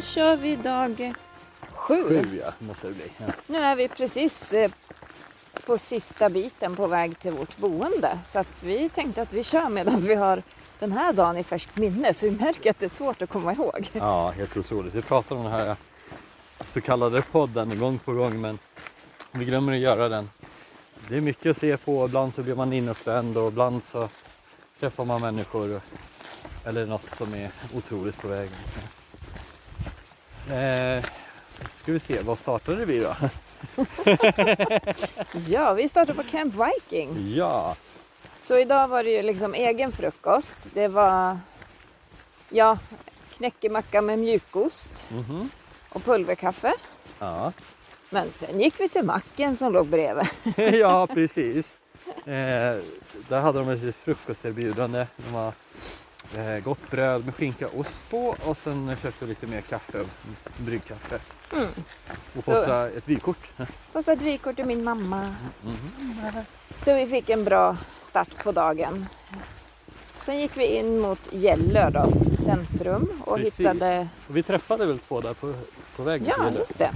Då kör vi dag sju. Sju ja, måste det bli. Ja. Nu är vi precis eh, på sista biten på väg till vårt boende. Så att vi tänkte att vi kör medan vi har den här dagen i färskt minne. För vi märker att det är svårt att komma ihåg. ja, helt otroligt. Vi pratar om den här så kallade podden gång på gång men vi glömmer att göra den. Det är mycket att se på. Ibland så blir man inåtvänd och ibland så träffar man människor eller något som är otroligt på vägen. Eh, ska vi se, vad startade vi då? Ja, vi startar på Camp Viking. Ja, Så idag var det ju liksom egen frukost. Det var ja, knäckemacka med mjukost mhm. och pulverkaffe. ja. Men sen gick vi till macken som låg bredvid. ja, precis. Eh, där hade de ett frukosterbjudande. De eh, gott bröd med skinka och ost på och sen köpte vi lite mer kaffe, bryggkaffe. Och Så- posta ett vykort. Och så ett vykort till min mamma. Mhm. Så vi fick en bra start på dagen. Sen gick vi in mot Gällö då, centrum och Precis. hittade... Och vi träffade väl två där på, på vägen Ja, till just det.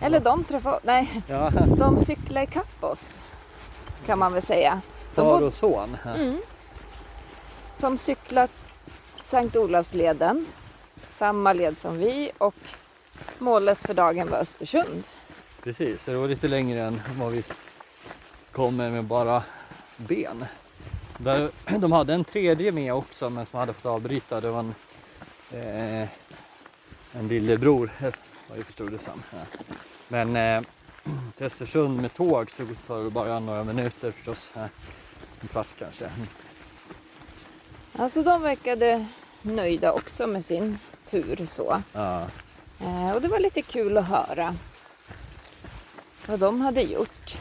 Eller de träffade... Nej, Ja, de cyklade ikapp oss. Kan man väl säga. De far och son. Mm. Som cyklat Sankt Olavsleden. Samma led som vi och målet för dagen var Östersund. Precis, så det var lite längre än vad vi kommer med, bara ben. Där, de hade en tredje med också men som hade fått avbryta. Det var en, eh, en lillebror vad jag förstod det som. Men eh, till Östersund med tåg så tar det bara några minuter förstås. En kvart kanske. Alltså de verkade nöjda också med sin tur så. Ja, Eh, och det var lite kul att höra vad de hade gjort.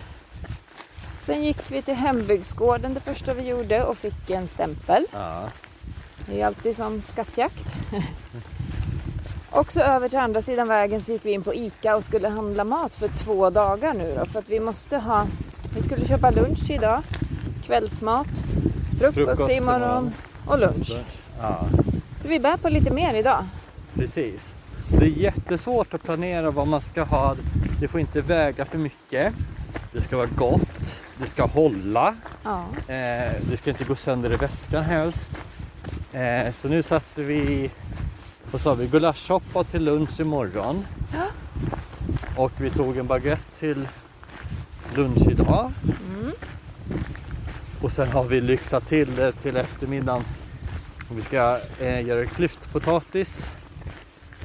Sen gick vi till hembygdsgården det första vi gjorde och fick en stämpel. ja. Det är alltid som skattjakt. och så över till andra sidan vägen så gick vi in på ICA och skulle handla mat för två dagar nu då. För att vi måste ha, vi skulle köpa lunch idag, kvällsmat, frukost, Frukost imorgon imorgon. Och lunch. ja. Så vi bär på lite mer idag. Precis. Det är jättesvårt att planera vad man ska ha. Det får inte väga för mycket. Det ska vara gott. Det ska hålla. Ja. Eh, det ska inte gå sönder i väskan helst. Eh, så nu satte vi, vad sa vi, gulaschsoppa till lunch imorgon. Och vi tog en baguette till lunch idag. Mm. Och sen har vi lyxat till det till eftermiddagen. Och vi ska eh, göra klyftpotatis.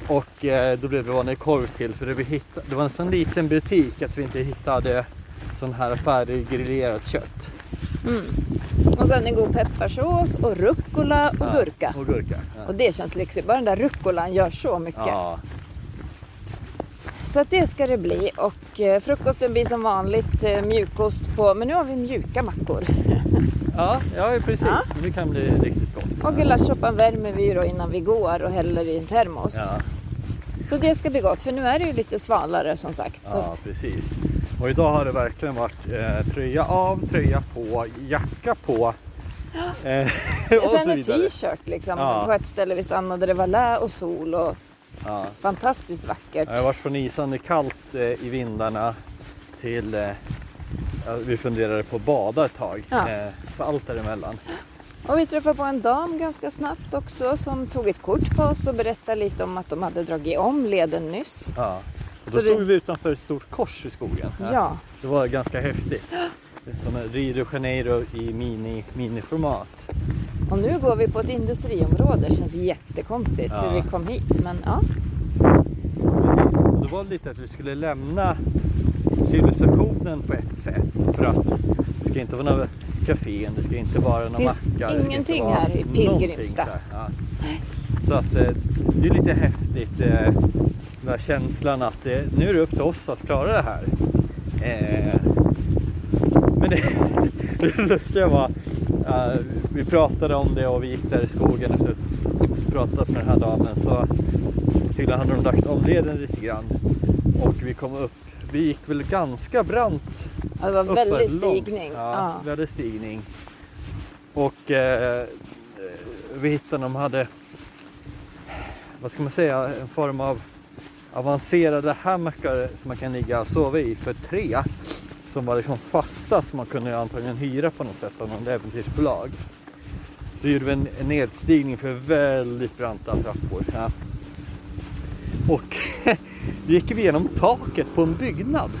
Och eh, då blev det vanlig korv till för det, vi hittade, det var en sån liten butik att vi inte hittade sån här färdiggriljerat kött. Mm. Och sen en god pepparsås och rucola och Ja, gurka. Och gurka. Ja. Och det känns lyxigt. Bara den där rucolan gör så mycket. Ja, Så att det ska det bli. Och eh, frukosten blir som vanligt eh, mjukost på, men nu har vi mjuka mackor. ja, ja precis. Ja. Det kan bli riktigt gott. Och gulaschsoppan värmer vi då innan vi går och häller i en termos. Ja, Så det ska bli gott, för nu är det ju lite svalare som sagt. Ja att, precis. Och idag har det verkligen varit eh, tröja av, tröja på, jacka på. Eh, och sen en t-shirt liksom. Ja. På ett ställe vi stannade, det var lä och sol och Ja. fantastiskt vackert. Jag har varit från isande kallt eh, i vindarna till eh, ja, vi funderade på att bada ett tag. Ja. Eh, så allt däremellan. Och vi träffade på en dam ganska snabbt också som tog ett kort på oss och berättade lite om att de hade dragit om leden nyss. Ja. Och Så då det- stod vi utanför ett stort kors i skogen. Ja, Det var ganska häftigt. Som Rio de Janeiro i mini, miniformat. Och nu går vi på ett industriområde. Det känns jättekonstigt Ja. hur vi kom hit. Men ja, Precis. Och det var lite att vi skulle lämna civilisationen på ett sätt. För att det ska inte vara några kafén, det ska inte vara några Finns mackar. det ska ingenting här i Pilgrimstad. Ja. Så att eh, det är lite häftigt. eh, Den här känslan att eh, nu är det upp till oss att klara det här. Men det, det lustiga var, eh, vi pratade om det och vi gick där i skogen och pratade med den här damen så tydligen hade de lagt om leden lite grann och vi kom upp. Vi gick väl ganska brant ja, det var väldigt stigning. Ja, Ja. väldigt stigning. Och eh, vi hittade, de hade vad ska man säga, en form av avancerade hammockar som man kan ligga och sova i för tre. Som var liksom fasta som man kunde antagligen hyra på något sätt av någon äventyrsbolag. Så gjorde vi en, nedstigning för väldigt branta trappor. Ja. Och gick vi igenom taket på en byggnad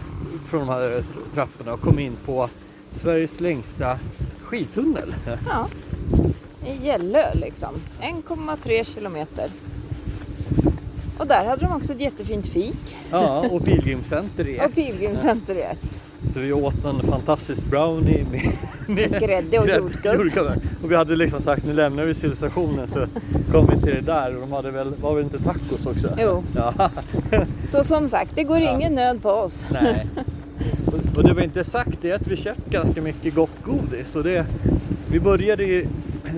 från de här trapporna och kom in på Sveriges längsta skidtunnel. Ja. I Gällö liksom. 1,3 kilometer. Och där hade de också ett jättefint fik. Ja, och pilgrimscenter i Och ett. pilgrimscenter i ett. Så vi åt en fantastisk brownie med, med Grädde och jordgubb. Och vi hade liksom sagt nu lämnar vi civilisationen så kom vi till det där och de hade väl, var väl inte tacos också? Jo. Ja, Så som sagt, det går Ja. ingen nöd på oss. nej. Och- Och det var inte sagt det är att vi köpt ganska mycket gott godis. Och det, vi började ju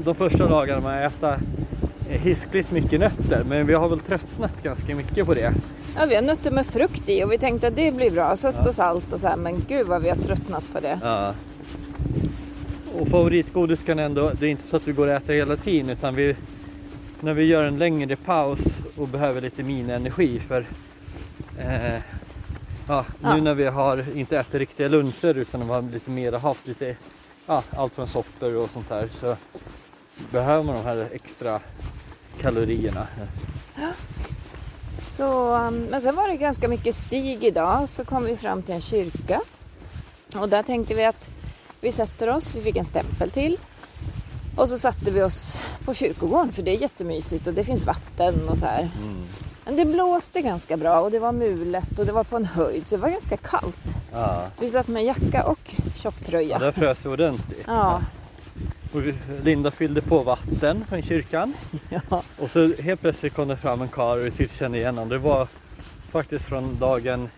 de första dagarna med att äta hiskligt mycket nötter men vi har väl tröttnat ganska mycket på det. Ja, vi har nötter med frukt i och vi tänkte att det blir bra, sött Ja. och salt och så här. Men gud vad vi har tröttnat på det. Ja. Och favoritgodis kan ändå, det är inte så att vi går och äter hela tiden utan vi när vi gör en längre paus och behöver lite minenergi för eh, ja, Ja. nu när vi har inte ätit riktiga luncher utan har lite mer haft lite ja, allt från soppor och sånt där så behöver man de här extra kalorierna. Så, um, men sen var det ganska mycket stig idag. Så kom vi fram till en kyrka. Och där tänkte vi att vi sätter oss. Vi fick en stämpel till. Och så satte vi oss på kyrkogården för det är jättemysigt och det finns vatten och så här. Mm. Men det blåste ganska bra och det var mulet och det var på en höjd så det var ganska kallt. Ja. Så vi satt med jacka och Ja, tjocktröja. där frös vi ordentligt. Ja, Och Linda fyllde på vatten från kyrkan. ja. Och så helt plötsligt kom det fram en karl och vi tyckte kände igen honom. Det var faktiskt från dagen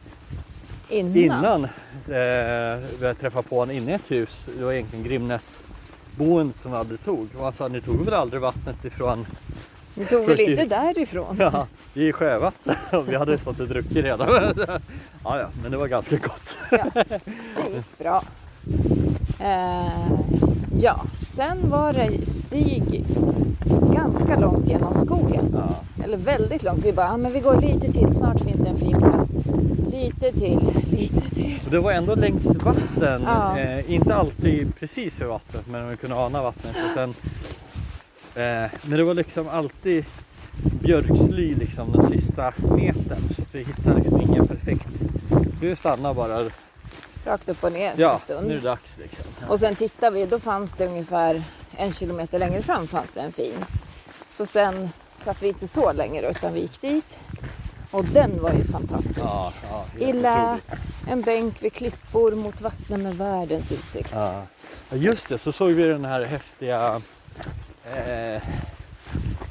Innan. innan eh, vi träffat på honom inne i ett hus. Det var egentligen Grimnäs boendet som vi aldrig tog. Och han sa, ni tog väl aldrig vattnet ifrån? Ni tog väl inte därifrån? Ja, det är sjövatten. Och vi hade stått och druckit redan. ja, ja, men det var ganska gott. Ja, det gick bra. Eh, ja, sen var det stig ganska långt genom skogen. Ja. Eller väldigt långt. Vi bara, ah, men vi går lite till, snart finns det en fin plats. Lite till, lite till. Det var ändå längs vatten. Ja. Eh, inte alltid precis vid vattnet men vi kunde ana vattnet. Och sen, eh, men det var liksom alltid björksly liksom den sista metern. Så vi hittade liksom ingen perfekt. Så vi stannade bara. Rakt upp och ner Ja, en stund. nu är det dags liksom. Och sen tittade vi, då fanns det ungefär en kilometer längre fram fanns det en fin. Så sen satt vi inte så längre utan vi gick dit. Och den var ju fantastisk. Ja, ja, Illa, en bänk vid klippor mot vattnet med världens utsikt. Ja. Ja, just det, så såg vi den här häftiga eh,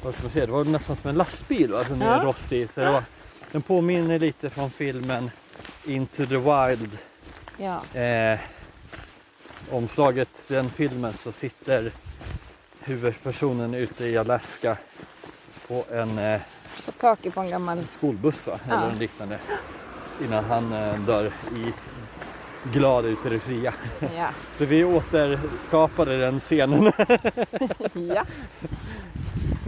vad ska man säga, det var nästan som en lastbil va? Som Ja. är rostig. Så var, den påminner lite från filmen Into the Wild. Ja. Eh, omslaget den filmen så sitter huvudpersonen ute i Alaska på en eh, På taket på en gammal... skolbuss va? Ja. eller en liknande. Innan han eh, dör i glad ut i det fria. Ja. Så vi återskapade den scenen. ja.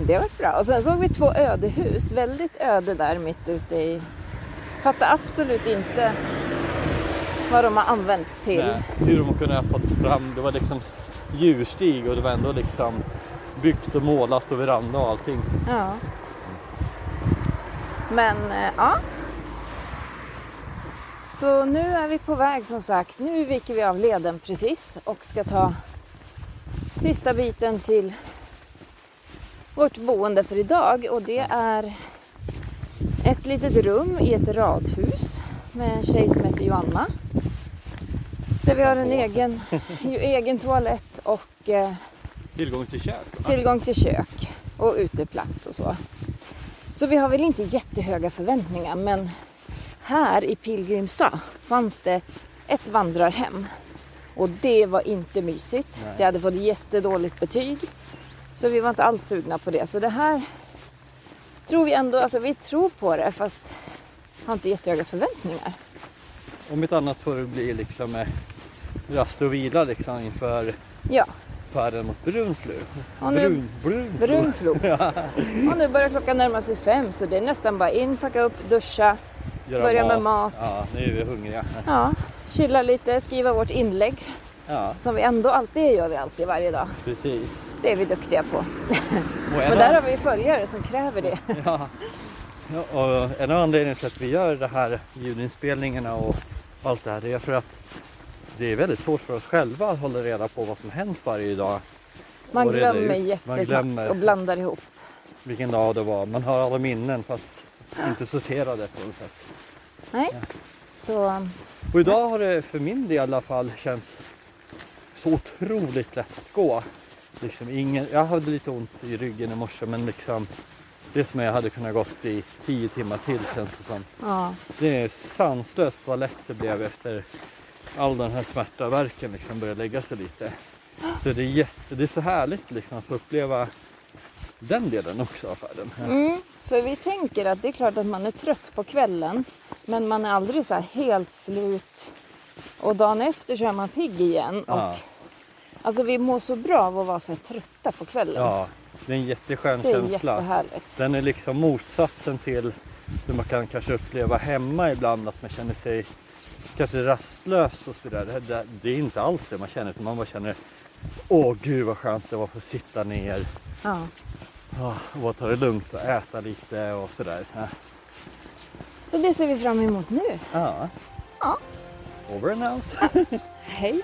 Det var bra. Och sen såg vi två ödehus. Väldigt öde där mitt ute i... Fattar absolut inte vad de har använts till. Nej, hur de kunde ha fått fram, det var liksom djurstig och det var ändå liksom byggt och målat och veranda och allting. Ja. Men eh, ja. Så nu är vi på väg som sagt. Nu viker vi av leden precis och ska ta sista biten till vårt boende för idag och det är ett litet rum i ett radhus med en tjej som heter Joanna. Där vi har en egen, egen toalett och eh, Tillgång till kök. tillgång till kök och uteplats och så. Så vi har väl inte jättehöga förväntningar men här i Pilgrimstad fanns det ett vandrarhem och det var inte mysigt. Nej. Det hade fått jättedåligt betyg så vi var inte alls sugna på det. Så det här tror vi ändå, alltså vi tror på det fast har inte jättehöga förväntningar. Om inte annat får det bli liksom eh, rast och vila liksom inför Ja, färden mot Brunflo. Och nu- Brun, Brunflo. Brunflo. Och nu börjar klockan närma sig fem så det är nästan bara in, packa upp, duscha, Göra börja med mat. Ja, nu är vi hungriga. ja, chilla lite, skriva vårt inlägg Ja, som vi ändå alltid det gör vi alltid varje dag. precis. Det är vi duktiga på. Och en Och där har vi följare som kräver det. Ja. Ja, och en av anledningarna till att vi gör det här ljudinspelningarna och allt det här det är för att det är väldigt svårt för oss själva att hålla reda på vad som hänt varje dag. Man glömmer. Man jättesnabbt glömmer. och blandar ihop. Vilken dag det var. Man har alla minnen fast inte sorterade på något sätt. Nej. Så Och idag har det för min del i alla fall känts så otroligt lätt att gå. Liksom ingen, jag hade lite ont i ryggen i morse men liksom det som jag hade kunnat gått i tio timmar till känns det som. ja, Det är sanslöst vad lätt det blev efter all den här smärta och värken liksom började lägga sig lite. Så det är, jätte, det är så härligt liksom att få uppleva den delen också av färden. mm, för vi tänker att det är klart att man är trött på kvällen men man är aldrig så här helt slut. Och dagen efter så är man pigg igen. Och, Ja. Alltså vi mår så bra av att vara så här trötta på kvällen. Ja, det är en jätteskön det är känsla. jättehärligt. Den är liksom motsatsen till hur man kan kanske uppleva hemma ibland att man känner sig kanske rastlös och sådär. Det, det, det är inte alls det man känner utan man bara känner Åh gud vad skönt det var att få sitta ner Ja. och bara ta det lugnt och äta lite och sådär. Ja. Så det ser vi fram emot nu. Ja. Ja. Over and out. Hej!